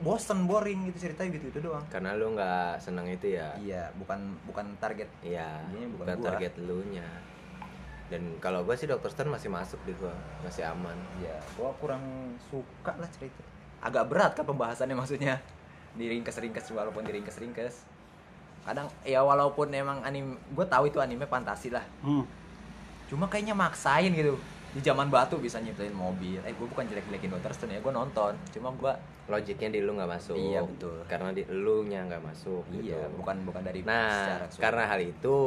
S1: bosen boring gitu ceritanya gitu itu doang
S3: Karena lu nggak seneng itu ya.
S1: iya bukan bukan target
S3: Iya,
S1: bukan
S3: bukan
S1: gua.
S3: target lu nya. Dan kalau gue sih Dr. Stone masih masuk di gue, masih aman.
S1: iya gue kurang suka lah cerita agak berat kan pembahasannya maksudnya diringkes-ringkes walaupun diringkes-ringkes kadang ya walaupun emang anime gue tahu itu anime fantasi lah
S2: Hmm.
S1: cuma kayaknya maksain gitu di zaman batu bisa nyiptain mobil eh gue bukan jelek-jelekin Dr. Stone ya gue nonton cuma gue
S3: Logiknya di lu nggak masuk.
S1: Iya, betul.
S3: Karena di lu nya nggak masuk.
S1: iya
S3: gitu.
S1: bukan bukan dari
S3: Nah, karena hal itu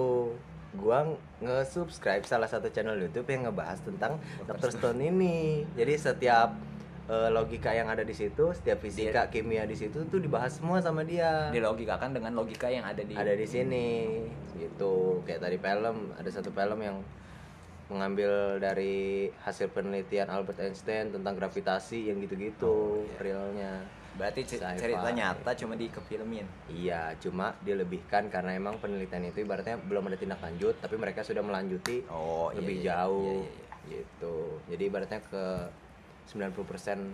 S3: gua nge-subscribe salah satu channel YouTube yang ngebahas tentang Dr. Stone ini. Jadi setiap eh, logika yang ada di situ, setiap fisika, kimia di situ tuh dibahas semua sama dia.
S1: dilogikakan dengan logika yang ada di
S3: Ada di sini. Gitu. Kayak tadi film, ada satu film yang mengambil dari hasil penelitian Albert Einstein tentang gravitasi yang gitu-gitu realnya.
S1: berarti cer-
S3: Sci-fi.
S1: cerita nyata cuma dikefilmin
S3: Iya, cuma dilebihkan karena emang penelitian itu ibaratnya belum ada tindak lanjut, tapi mereka sudah melanjuti
S1: oh iya,
S3: lebih
S1: iya,
S3: jauh
S1: iya, iya, iya.
S3: gitu. Jadi ibaratnya ke 90%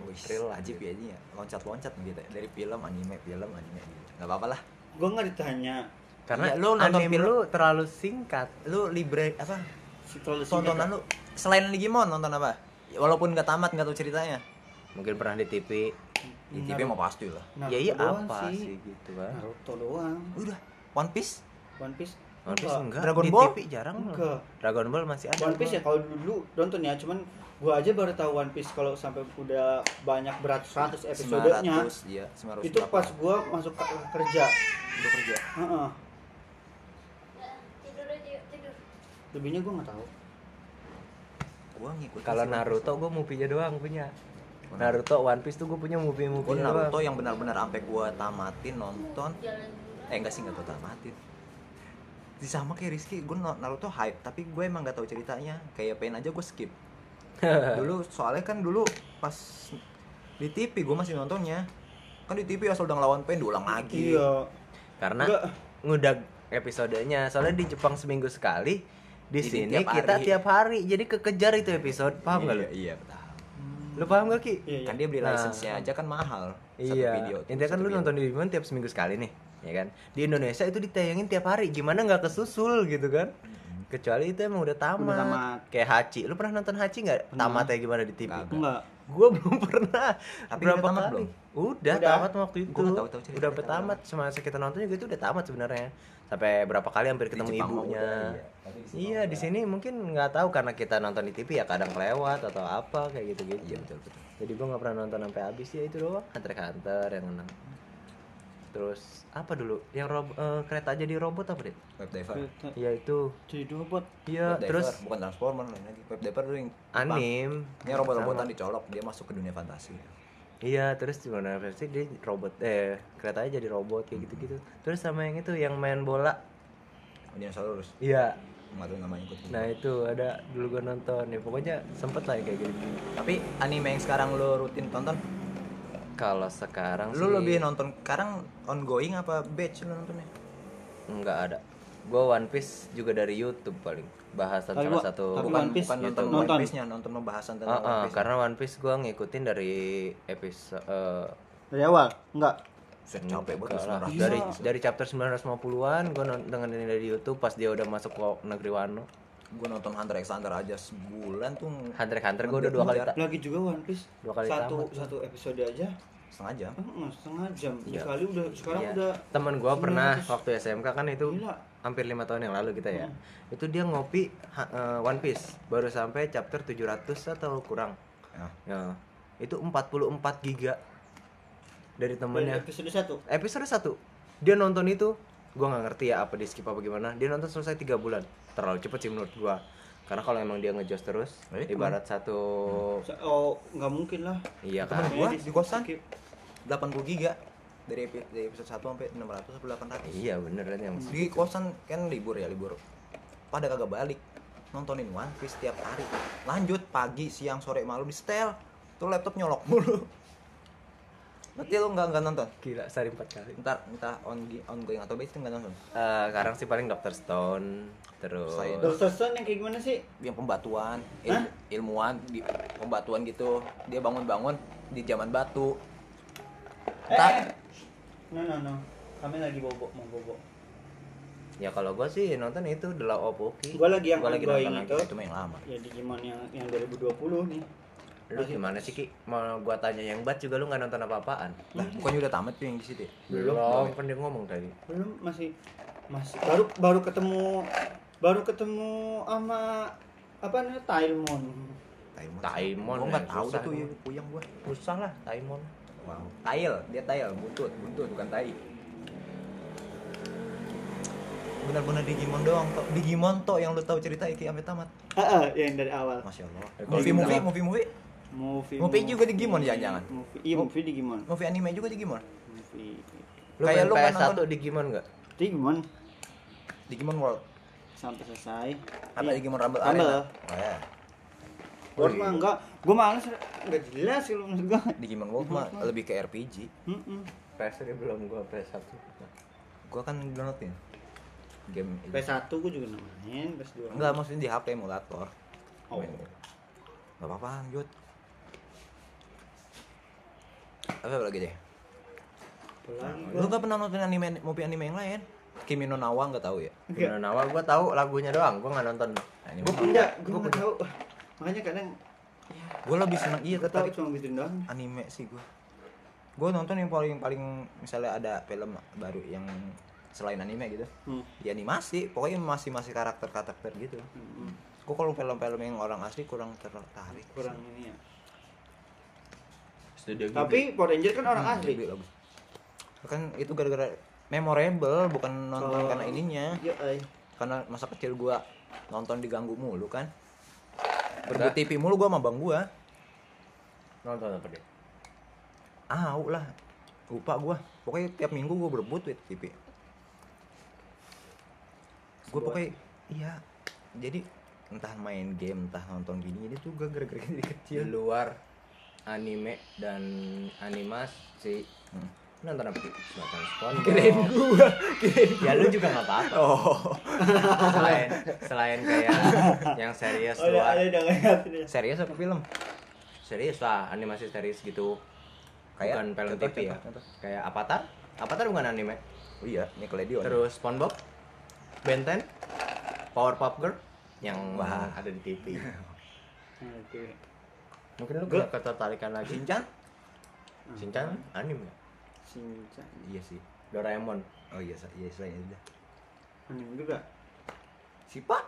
S1: Wih,
S3: real lah.
S1: ajib
S3: gitu.
S1: ya ini ya loncat-loncat gitu ya. dari film anime film anime gitu nggak apa-apa lah
S2: Gue nggak ditanya
S3: Karena
S1: Iya, lu nonton
S3: anime
S1: film-
S3: lu terlalu singkat.
S1: lu libre apa tontonan lu selain Digimon nonton apa walaupun nggak tamat nggak tahu ceritanya
S3: Mungkin pernah di TV.
S1: di TV mau pasti lah
S3: ya iya
S2: doang
S3: apa
S2: sih.
S3: sih gitu kan.
S2: Naruto doang.
S1: udah One Piece
S2: One Piece.
S3: One Piece enggak,
S1: Dragon
S3: di
S1: Ball?
S3: TV jarang.
S2: Enggak.
S3: Dragon Ball masih ada.
S2: One Piece ya kalau dulu nonton ya, cuman gua aja baru tahu One Piece kalau sampai udah banyak beratus-ratus episodenya.
S1: 900 iya 900
S2: Itu pas gua masuk ke- kerja.
S1: udah kerja
S2: Heeh.
S4: tidur
S2: Lebihnya gua nggak tahu.
S1: gua ngikutin
S3: Kalau. Naruto gue movie-nya doang punya. Naruto One Piece tuh gue punya
S1: Gua
S3: movie-movie
S1: Naruto yang benar-benar sampai gua tamatin nonton eh enggak sih nggak tahu tamatin Di sama kayak Rizky gue Naruto hype tapi gue emang nggak tahu ceritanya kayak pengen aja gue skip [laughs] dulu soalnya kan dulu pas di TV gue masih nontonnya kan di TV asal udah ngelawan Pain diulang lagi
S2: Iya.
S3: karena
S2: Enggak.
S3: ngudag episodenya soalnya di Jepang seminggu sekali di
S1: Jadi
S3: sini
S1: tiap
S3: kita
S1: hari.
S3: tiap hari jadi kekejar itu episode paham nggak lu
S1: iya, iya betul
S3: lu paham gak ki
S2: Iya, iya.
S1: kan dia beli
S3: Nah.
S1: license-nya aja kan mahal satu
S3: iya
S1: video tuh,
S3: intinya kan lu
S1: video.
S3: nonton di Digimon tiap seminggu sekali nih ya kan di Indonesia itu ditayangin tiap hari gimana nggak kesusul gitu kan kecuali itu emang udah tamat.
S2: Udah tamat.
S3: kayak Hachi lu pernah nonton Hachi nggak tamatnya gimana di TV.
S2: Enggak.
S3: Gua belum [laughs] pernah.
S1: Tapi
S3: Berapa
S1: udah tamat
S3: kali?
S1: belum?
S3: Udah,
S2: Udah.
S3: tamat waktu itu.
S1: Gua tahu-tahu cerita
S3: udah
S1: tamat.
S3: tamat. Semasa kita nonton juga itu udah tamat sebenarnya. Sampai berapa kali hampir
S1: Di
S3: ketemu
S1: mah
S3: ibunya.
S1: udah, iya. Di sini
S3: Iya, di sini mungkin nggak tahu karena kita nonton di TV ya kadang kelewat atau apa kayak gitu-gitu.
S1: iya betul betul
S3: Jadi gua nggak pernah nonton sampai habis ya itu doang. Hunter x Hunter yang menang. Terus apa dulu? Yang rob eh, kereta jadi robot apa deh?
S1: web diver
S3: Iya itu.
S2: Jadi robot.
S3: Iya, terus
S1: bukan transformer lagi web diver tuh yang Jepang.
S3: anim.
S1: ini robot-robotan dicolok dia masuk ke dunia fantasi
S3: Iya, terus gimana versi dia robot eh keretanya jadi robot kayak gitu-gitu. Terus sama yang itu yang main bola.
S1: dinosaurus
S3: Iya.
S1: nggak tahu namanya ikut
S3: Nah, itu ada dulu gua nonton. Ya pokoknya sempet lah kayak gitu.
S1: tapi anime yang sekarang lu rutin tonton
S3: Kalau sekarang
S1: lu
S3: sih
S1: lebih nonton sekarang ongoing apa batch lu nontonnya
S3: enggak ada. Gua One Piece juga dari YouTube paling. Bahasan
S2: Tapi
S3: salah
S2: gua-
S3: satu
S2: tapi
S1: bukan
S2: One Piece
S1: bukan
S3: gitu.
S1: nonton,
S2: Nonton.
S1: One Piece-nya, nonton pembahasan
S3: Ah,
S1: tentang
S3: ah,
S1: One Piece.
S3: karena One Piece gue ngikutin dari episode eh,
S2: Dari awal? Enggak.
S1: Set, capek banget
S3: lah. dari dari chapter 950-an gue dengerin dari YouTube pas dia udah masuk ke negeri Wano
S1: Gue nonton Hunter x Hunter aja sebulan tuh
S3: Hunter x Hunter gue udah dua kali
S2: Lagi juga One Piece.
S3: Dua kali
S2: satu
S3: tamat.
S2: satu episode aja.
S1: setengah jam.
S2: Heeh, setengah jam.
S3: Iya.
S2: Sekali udah sekarang
S3: Iya.
S2: udah
S3: temen gue pernah
S2: 900.
S3: waktu SMK kan itu
S2: Gila.
S3: Hampir lima tahun yang lalu kita ya.
S2: Hmm.
S3: itu dia ngopi eh, One Piece. Baru sampai chapter 700 atau kurang.
S1: Ya.
S3: ya. Itu 44 giga dari
S2: dari
S3: temennya
S2: episode satu.
S3: episode 1 dia nonton itu gua nggak ngerti ya apa di skip apa gimana. Dia nonton selesai tiga bulan. Terlalu cepet sih menurut gua. Karena kalau emang dia ngejos terus
S1: Eh,
S3: ibarat satu
S2: Sa- Oh, nggak mungkin lah.
S3: iya
S1: Temen
S3: kan
S1: gua
S2: Kayaknya
S1: di kosan.
S2: skip.
S1: 80 giga dari, epi- dari episode 1 sampai 600 sampai 800.
S3: iya bener kan yang
S1: Di kosan kan libur ya, libur. Pada kagak balik. Nontonin One Piece tiap hari. Lanjut pagi, siang, sore, malam di setel. Tuh laptop nyolok mulu. Berarti lu nggak nggak nonton?
S3: gila sehari empat kali
S1: Ntar entah on ongoing atau base nggak nonton.
S3: Eh, sekarang sih paling Dr. Stone terus
S1: Saya-
S2: Dokter Stone yang kayak gimana sih?
S1: Yang pembatuan, il-
S2: Hah?
S1: ilmuwan di pembatuan gitu. Dia bangun-bangun di zaman batu.
S2: Eh,
S1: Tak.
S2: eh. No, no, no. Kami lagi bobo, mau bobo.
S3: ya kalau gua sih nonton itu The Law of Oki
S2: Gua lagi yang
S3: Gua lagi nonton
S2: itu.
S1: Itu yang lama.
S2: Ya Digimon yang yang 2020 nih.
S3: lu gimana sih Ki mau gua tanya yang bat juga lu nggak nonton apa-apaan
S1: Lah, bukannya udah tamat tuh yang di situ. ya?
S3: belum kan dia ngomong tadi
S2: Belum masih masih baru baru ketemu baru ketemu sama apa namanya Tailmon.
S1: Taimon.
S3: Taimon
S1: Gua nggak
S3: ya,
S1: tahu tuh ya, puyeng gua.
S3: susah lah Taimon
S1: Wow. Tail, dia tail, buntut, buntut bukan tai. Benar-benar Digimon doang, toh. Digimon toh yang lu tahu cerita Iki sampai tamat.
S2: Heeh, yang dari awal.
S1: Masya Allah.
S3: Ya,
S1: Movie, movie, movie, movie,
S2: Movie.
S1: Movie juga Digimon jangan-jangan?
S2: Movie. Iya, movie Digimon.
S1: movie anime juga Digimon.
S2: Movie.
S3: lu
S1: Kayak lu kan
S3: PS1
S1: nonton-
S3: Digimon nggak
S2: Digimon
S1: Digimon World.
S2: sampai selesai.
S1: Apa
S2: Iya.
S1: Digimon Rumble
S2: Rumble.
S1: Arena? Oh ya.
S2: World mah enggak, gua males enggak jelas kalau menurut gua.
S1: Digimon World mah lebih ke RPG.
S2: Heeh.
S3: PS dia belum gua PS1
S1: Gua kan downloadin game ini.
S2: PS1 gua juga main, PS2.
S1: Enggak, maksudnya di HP emulator.
S2: Oh.
S1: Main. Gak apa-apa, lanjut. Apa lagi deh? Lu
S2: gua.
S1: gak pernah nonton anime movie anime yang lain? Kimi no Nawa gak tahu ya?
S3: Gimana Nawa gua tahu lagunya doang gua nggak nonton
S1: Anime.
S2: Gua punya, gua enggak tahu. Makanya kadang
S1: Gue lebih seneng iya tertarik
S2: cuma gitu doang.
S1: anime sih gue. Gue nonton yang paling paling misalnya ada film baru yang selain anime gitu.
S2: Hmm.
S1: Ya animasi, pokoknya masih masih karakter karakter gitu.
S2: Hmm.
S1: Gue kalau film-film yang orang asli kurang tertarik.
S2: Kurang ini ya.
S3: Studio Ghibli.
S2: Tapi Power Ranger kan orang
S1: Hmm,
S2: asli.
S1: Ghibli bagus. Kan itu gara-gara memorable bukan nonton
S2: Kalau-
S1: karena ininya.
S2: Iya, ay.
S1: Karena masa kecil gua nonton diganggu mulu kan. Berbut TV mulu gua sama bang gua.
S3: nonton apa dia
S1: Ah, lah. Lupa gua. Pokoknya tiap minggu gua berebut with TV. Gua
S2: Sebuah-
S1: pokoknya iya. Jadi entah main game, entah nonton gini ini tuh gua gara-gara [laughs] dari
S3: di
S1: kecil.
S3: luar anime dan animasi
S1: Hmm.
S3: Nonton apa? Sih semacam SpongeBob
S1: Kirain gua, kirain
S3: ya lu juga nggak apa-apa.
S1: Oh.
S3: selain selain kayak yang serius
S2: Oh, ada
S3: luar.
S2: ada udah.
S1: Serius apa film?
S3: serius lah animasi serius gitu.
S1: Kayak
S3: bukan film
S1: contoh,
S3: TV ya?
S1: contoh,
S3: kayak Avatar. Avatar bukan anime.
S1: Oh iya, Nickelodeon.
S3: terus SpongeBob. Ben 10 Powerpuff Girl. Yang
S1: Wah.
S3: ada di TV [laughs]
S2: Oke.
S3: mungkin lu punya ketertarikan lagi.
S1: Shinchan?
S3: Shinchan anime
S2: Shinchan.
S1: Iya sih.
S3: Doraemon
S1: Oh iya, iya selain itu.
S2: Anime juga.
S1: Sipa?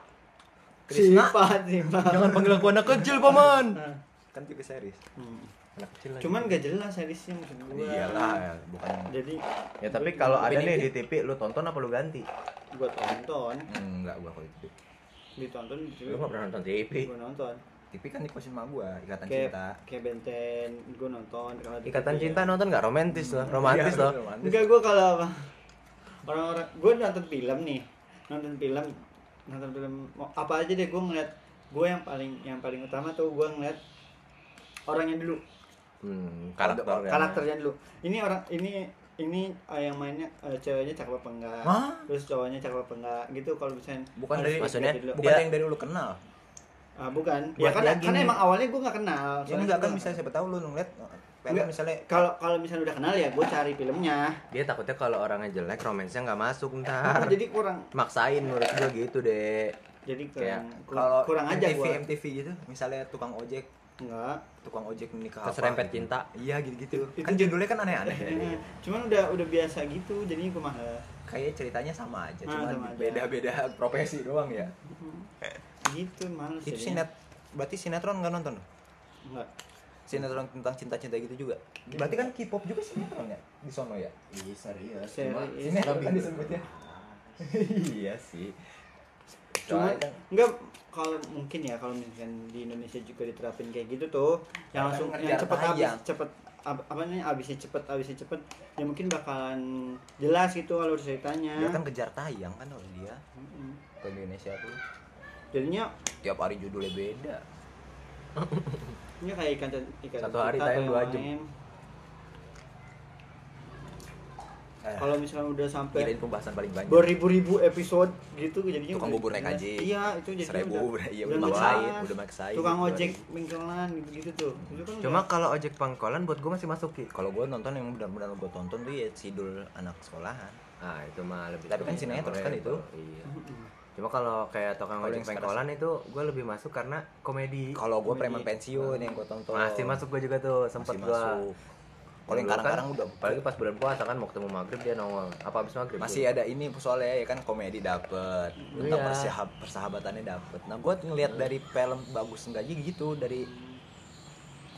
S1: Krishna?
S2: Sifat, sifat.
S1: Jangan panggil aku anak kecil, Paman.
S2: Nah,
S1: Kan TV series.
S2: hmm.
S3: anak kecil lagi
S2: Cuman gak jelas seriesnya maksud gua.
S1: Iyalah, ya, bukan.
S2: Jadi
S3: ya tapi kalau ada nih di TV lu tonton apa lu ganti
S2: gua tonton,
S1: Hmm, enggak gua kalau itu.
S2: ditonton di
S3: lu nggak pernah nonton TV
S2: Gua nonton.
S1: TV kan dikosin sama gua, Ikatan
S2: Kayak
S1: Cinta.
S2: kayak Benten, gua nonton. Kalau
S3: ikatan
S2: TV
S3: cinta
S2: ya.
S3: nonton nggak romantis loh romantis
S1: Iya,
S3: loh
S1: romantis.
S2: Enggak gua kalau apa orang-orang gua nonton film nih nonton film nonton film apa aja deh gua ngeliat gua yang paling yang paling utama tuh gua ngeliat orangnya dulu
S3: hmm, karakter
S2: karakternya dulu ini orang ini ini eh, yang mainnya eh, ceweknya cakep apa enggak
S1: Hah?
S2: terus cowoknya cakep apa enggak gitu kalau misalnya
S1: Bukan dari-
S3: maksudnya,
S2: dulu.
S1: bukan
S3: Dia-
S1: yang dari lu kenal
S2: ah bukan. Ya kan
S3: dia
S2: kan
S3: gini.
S2: emang awalnya gue nggak kenal
S1: ya enggak kan misalnya siapa tahu lu ngeliat film
S2: Enggak.
S1: misalnya
S2: kalau kalau misalnya udah kenal ya gue cari filmnya.
S3: Dia takutnya kalau orangnya jelek romansnya nggak masuk ntar. [laughs]
S2: Jadi kurang.
S3: Maksain menurut gua gitu deh
S2: jadi
S3: Kayak
S2: kurang kurang,
S1: kalau
S2: kurang aja
S1: MTV
S2: gue
S1: MTV gitu misalnya tukang ojek.
S2: Enggak.
S1: Tukang ojek nikah
S3: keserempet
S1: gitu.
S3: cinta.
S1: Iya gitu gitu
S2: Itu-
S1: kan judulnya kan aneh-aneh.
S2: Eh, [laughs] cuman udah udah biasa gitu jadinya gue malah
S1: kayak ceritanya sama aja
S2: Ah,
S1: cuma
S2: sama aja.
S1: beda-beda profesi doang ya
S2: gitu males
S1: itu
S2: jadinya.
S1: sinet berarti sinetron nggak nonton?
S2: Enggak
S1: sinetron tentang cinta-cinta gitu juga? Berarti kan K-pop juga sinetron ya? Di sono ya?
S7: Iya serius.
S2: Serius.
S7: Cuma
S1: sinetron
S7: lebih
S1: kan disebutnya iya sih.
S2: Cuma
S1: kan
S2: enggak kalau mungkin ya kalau misalkan di Indonesia juga diterapin kayak gitu tuh yang langsung yang cepet habis
S1: tayang.
S2: cepet ab- apa namanya habisnya cepet habisnya cepet ya mungkin bakalan jelas gitu kalau ceritanya.
S1: Dia kan kejar tayang kan oleh dia.
S2: Mm-mm.
S1: ke Indonesia tuh
S2: jadinya
S1: tiap hari judulnya beda
S2: ini kayak ikan ikan
S3: Satu hari tayang dua jam.
S1: Eh,
S2: kalau misalnya udah sampai
S1: kirain pembahasan paling banyak
S2: beribu-ribu episode gitu jadinya
S1: Tukang bubur naik haji.
S2: iya itu jadi
S1: seribu
S2: udah,
S1: iya
S2: udah
S1: maksain udah maksain
S2: tukang
S1: gitu.
S2: ojek bengkelan gitu gitu tuh itu kan
S3: cuma
S2: udah-
S3: kalau ojek pangkolan buat gua masih masuk Ki.
S1: kalau gue nonton yang benar-benar gue tonton tuh ya sidul anak sekolahan
S3: ah itu mah lebih
S1: Tapi kan sinetron kan itu.
S3: iya. Cuma kalau kayak tukang ojek pangkolan itu gua lebih masuk karena komedi.
S1: Kalau gue preman pensiun yang gue tonton.
S3: Masih masuk gua juga tuh sempet gua.
S1: masuk. Kalau yang kadang-kadang
S3: kan,
S1: udah
S3: apalagi pas bulan puasa kan mau ketemu maghrib dia nongol. Apa habis maghrib?
S1: Masih ada ini soalnya ya kan komedi dapet. Tentang
S3: Iya.
S1: persahab- persahabatannya dapet. Nah gue ngeliat dari film bagus enggak aja gitu dari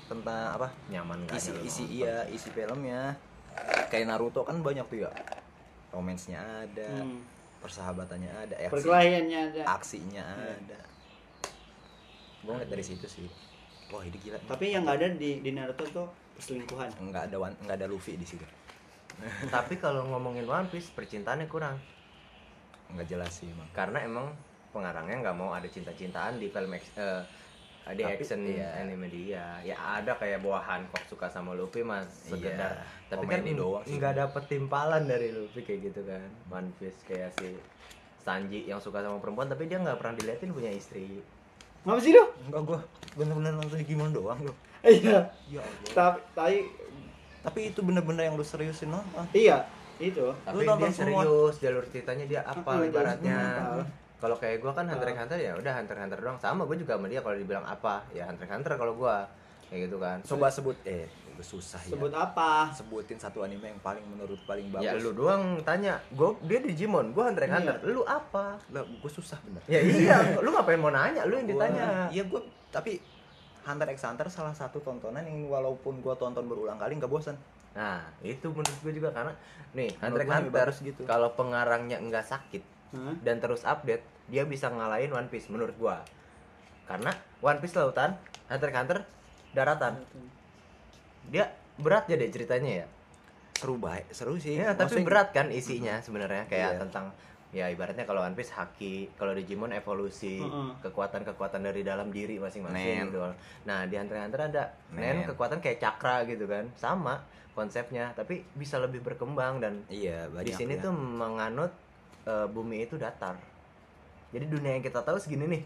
S1: tentang apa?
S3: Nyaman
S1: isi isi
S3: nonton?
S1: iya isi filmnya. Kayak Naruto kan banyak tuh ya. Romansnya ada.
S2: Hmm.
S1: Persahabatannya ada aksi,
S2: perkelahiannya ada.
S1: Aksinya ada. Gue ngeliat dari situ sih. Wah ini gila
S2: tapi yang nggak ada di di Naruto tuh perselingkuhan.
S1: Nggak ada nggak ada Luffy di situ. [laughs]
S3: Tapi kalau ngomongin One Piece percintaannya kurang.
S1: Nggak jelas sih emang.
S3: Karena emang pengarangnya nggak mau ada cinta-cintaan di film eh, di
S1: Tapi,
S3: action
S1: iya.
S3: anime dia. Ya ada kayak bahwa Hancock suka sama Luffy mas. Sekedar.
S1: Iya,
S3: tapi kan
S1: doang sih.
S3: nggak dapet timpalan dari Luffy kayak gitu kan. One Piece kayak si Sanji yang suka sama perempuan tapi dia nggak pernah diliatin punya istri.
S2: Ngapa sih lu
S1: enggak gue bener-bener nonton Digimon doang loh
S2: iya.
S1: Ya
S2: tapi tapi
S1: tapi itu bener-bener yang lu seriusin nonton.
S2: Iya itu.
S3: Tapi
S1: nonton
S3: dia
S1: semua?
S3: serius jalur ceritanya dia apa ibaratnya kalau kayak gua kan Hunter x. Hunter ya udah Hunter x Hunter doang. Sama gue juga sama dia kalau dibilang apa. Ya Hunter x Hunter kalau gua. Kayak gitu kan.
S1: Coba sebut eh gue susah
S2: sebut
S1: ya
S2: apa?
S1: Sebutin satu anime yang paling menurut paling bagus.
S3: ya lu doang tanya. Gue dia Digimon gue Hunter x
S2: Iya.
S3: Hunter lu apa?
S1: Lah gue susah bener.
S3: Ya iya [laughs] lu ngapain mau nanya? Lu yang
S1: Gua-
S3: ditanya.
S1: Iya gue tapi Hunter x Hunter salah satu tontonan yang walaupun gue tonton berulang kali nggak bosan
S3: nah itu menurut gue juga karena nih Hunter x Hunter
S1: bagus gitu.
S3: kalau pengarangnya nggak sakit
S2: Hah?
S3: dan terus update dia bisa ngalahin One Piece menurut gua karena One Piece lautan Hunter x Hunter daratan dia berat ya deh ceritanya ya
S1: seru baik seru sih
S3: Iya, tapi
S1: Maksudnya-
S3: berat kan isinya sebenarnya kayak
S1: Iya.
S3: tentang ya ibaratnya kalau One Piece haki, kalau Digimon evolusi, kekuatan-kekuatan dari dalam diri masing-masing gitu. Nah, di Hunter x Hunter ada Nen,
S1: Nen.
S3: kekuatan kayak cakra gitu kan. Sama konsepnya, tapi bisa lebih berkembang dan
S1: iya
S3: di sini
S1: ya.
S3: tuh menganut eh, bumi itu datar. Jadi dunia yang kita tahu segini nih,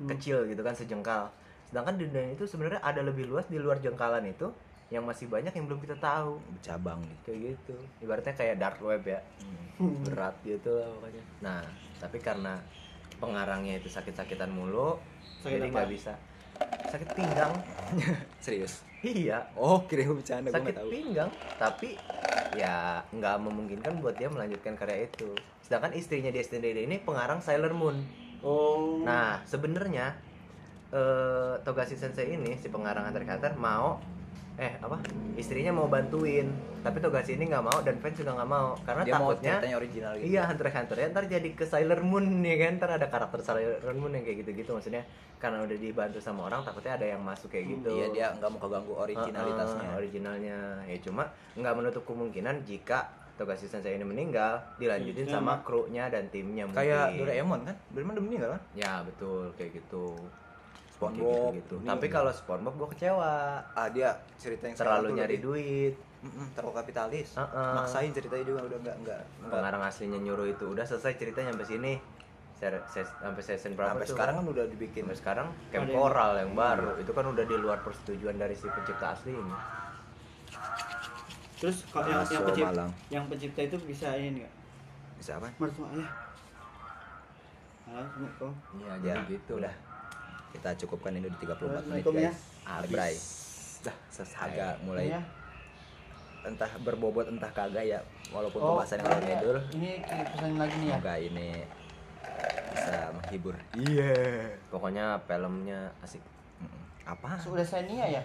S2: Hmm.
S3: kecil gitu kan sejengkal. Sedangkan dunia itu sebenarnya ada lebih luas di luar jengkalan itu yang masih banyak yang belum kita tahu
S1: bercabang gitu
S3: kayak gitu ibaratnya kayak dark web ya
S2: Hmm. [laughs]
S3: berat gitu lah pokoknya nah tapi karena pengarangnya itu sakit-sakitan mulu
S2: Sakit
S3: jadi nggak bisa sakit pinggang. [laughs]
S1: Serius?
S3: Iya.
S1: Oh kira gue bercanda gue
S3: sakit
S1: tahu.
S3: pinggang tapi ya nggak memungkinkan buat dia melanjutkan karya itu. Sedangkan istrinya dia sendiri ini pengarang Sailor Moon.
S2: Oh.
S3: Nah sebenarnya eh, Togashi Sensei ini si pengarang Hunter x Hunter mau eh apa? Istrinya mau bantuin tapi Togashi ini nggak mau dan fans juga nggak mau karena
S1: dia mau
S3: takutnya
S1: ceritanya original gitu.
S3: Iya Hunter Hunter ya ntar jadi ke Sailor Moon ya kan? Ntar ada karakter Sailor Moon yang kayak gitu-gitu maksudnya karena udah dibantu sama orang takutnya ada yang masuk kayak gitu.
S1: iya dia nggak mau keganggu originalitasnya.
S3: Uh-uh, originalnya. Ya cuma nggak menutup kemungkinan jika Togashi Sensei ini meninggal dilanjutin
S2: Hmm,
S3: sama
S2: sama.
S3: krunya dan timnya mungkin.
S1: kayak Doraemon kan? Doraemon udah meninggal kan?
S3: Ya betul. Kayak gitu.
S1: SpongeBob
S3: gitu.
S1: ini.
S3: Tapi kalau SpongeBob gue kecewa.
S1: ah dia cerita yang
S3: Terlalu nyari
S1: lebih-
S3: duit.
S1: Mm-mm, terlalu kapitalis
S3: Heeh.
S1: maksain ceritanya juga udah enggak enggak enggak
S3: Pengarang aslinya nyuruh itu udah selesai ceritanya sampai sini. Ser- ses- sampai season berapa
S1: sampai
S3: tuh?
S1: sekarang kan udah dibikin
S3: Sampai sekarang Camp
S2: yang-
S3: yang baru itu kan udah di luar persetujuan dari si pencipta asli ini.
S2: terus kalau yang, yang pencipta
S1: Malang.
S2: yang pencipta itu bisa ini nggak
S1: bisa apa
S2: mertua ya Halo, Assalamualaikum.
S3: Iya,
S1: ya
S3: jadi gitu.
S1: udah kita cukupkan ini di 34 menit
S2: ya.
S1: guys Abrai dah agak mulai
S2: Ya.
S1: entah berbobot entah kagak ya walaupun
S2: Oh,
S1: pembahasan yang kalau
S2: iya.
S1: ngidul
S2: Ini pesan lagi nih ya.
S1: semoga ini bisa menghibur
S3: Iya. Pokoknya filmnya asik.
S1: Apa
S2: Sudah saya ya.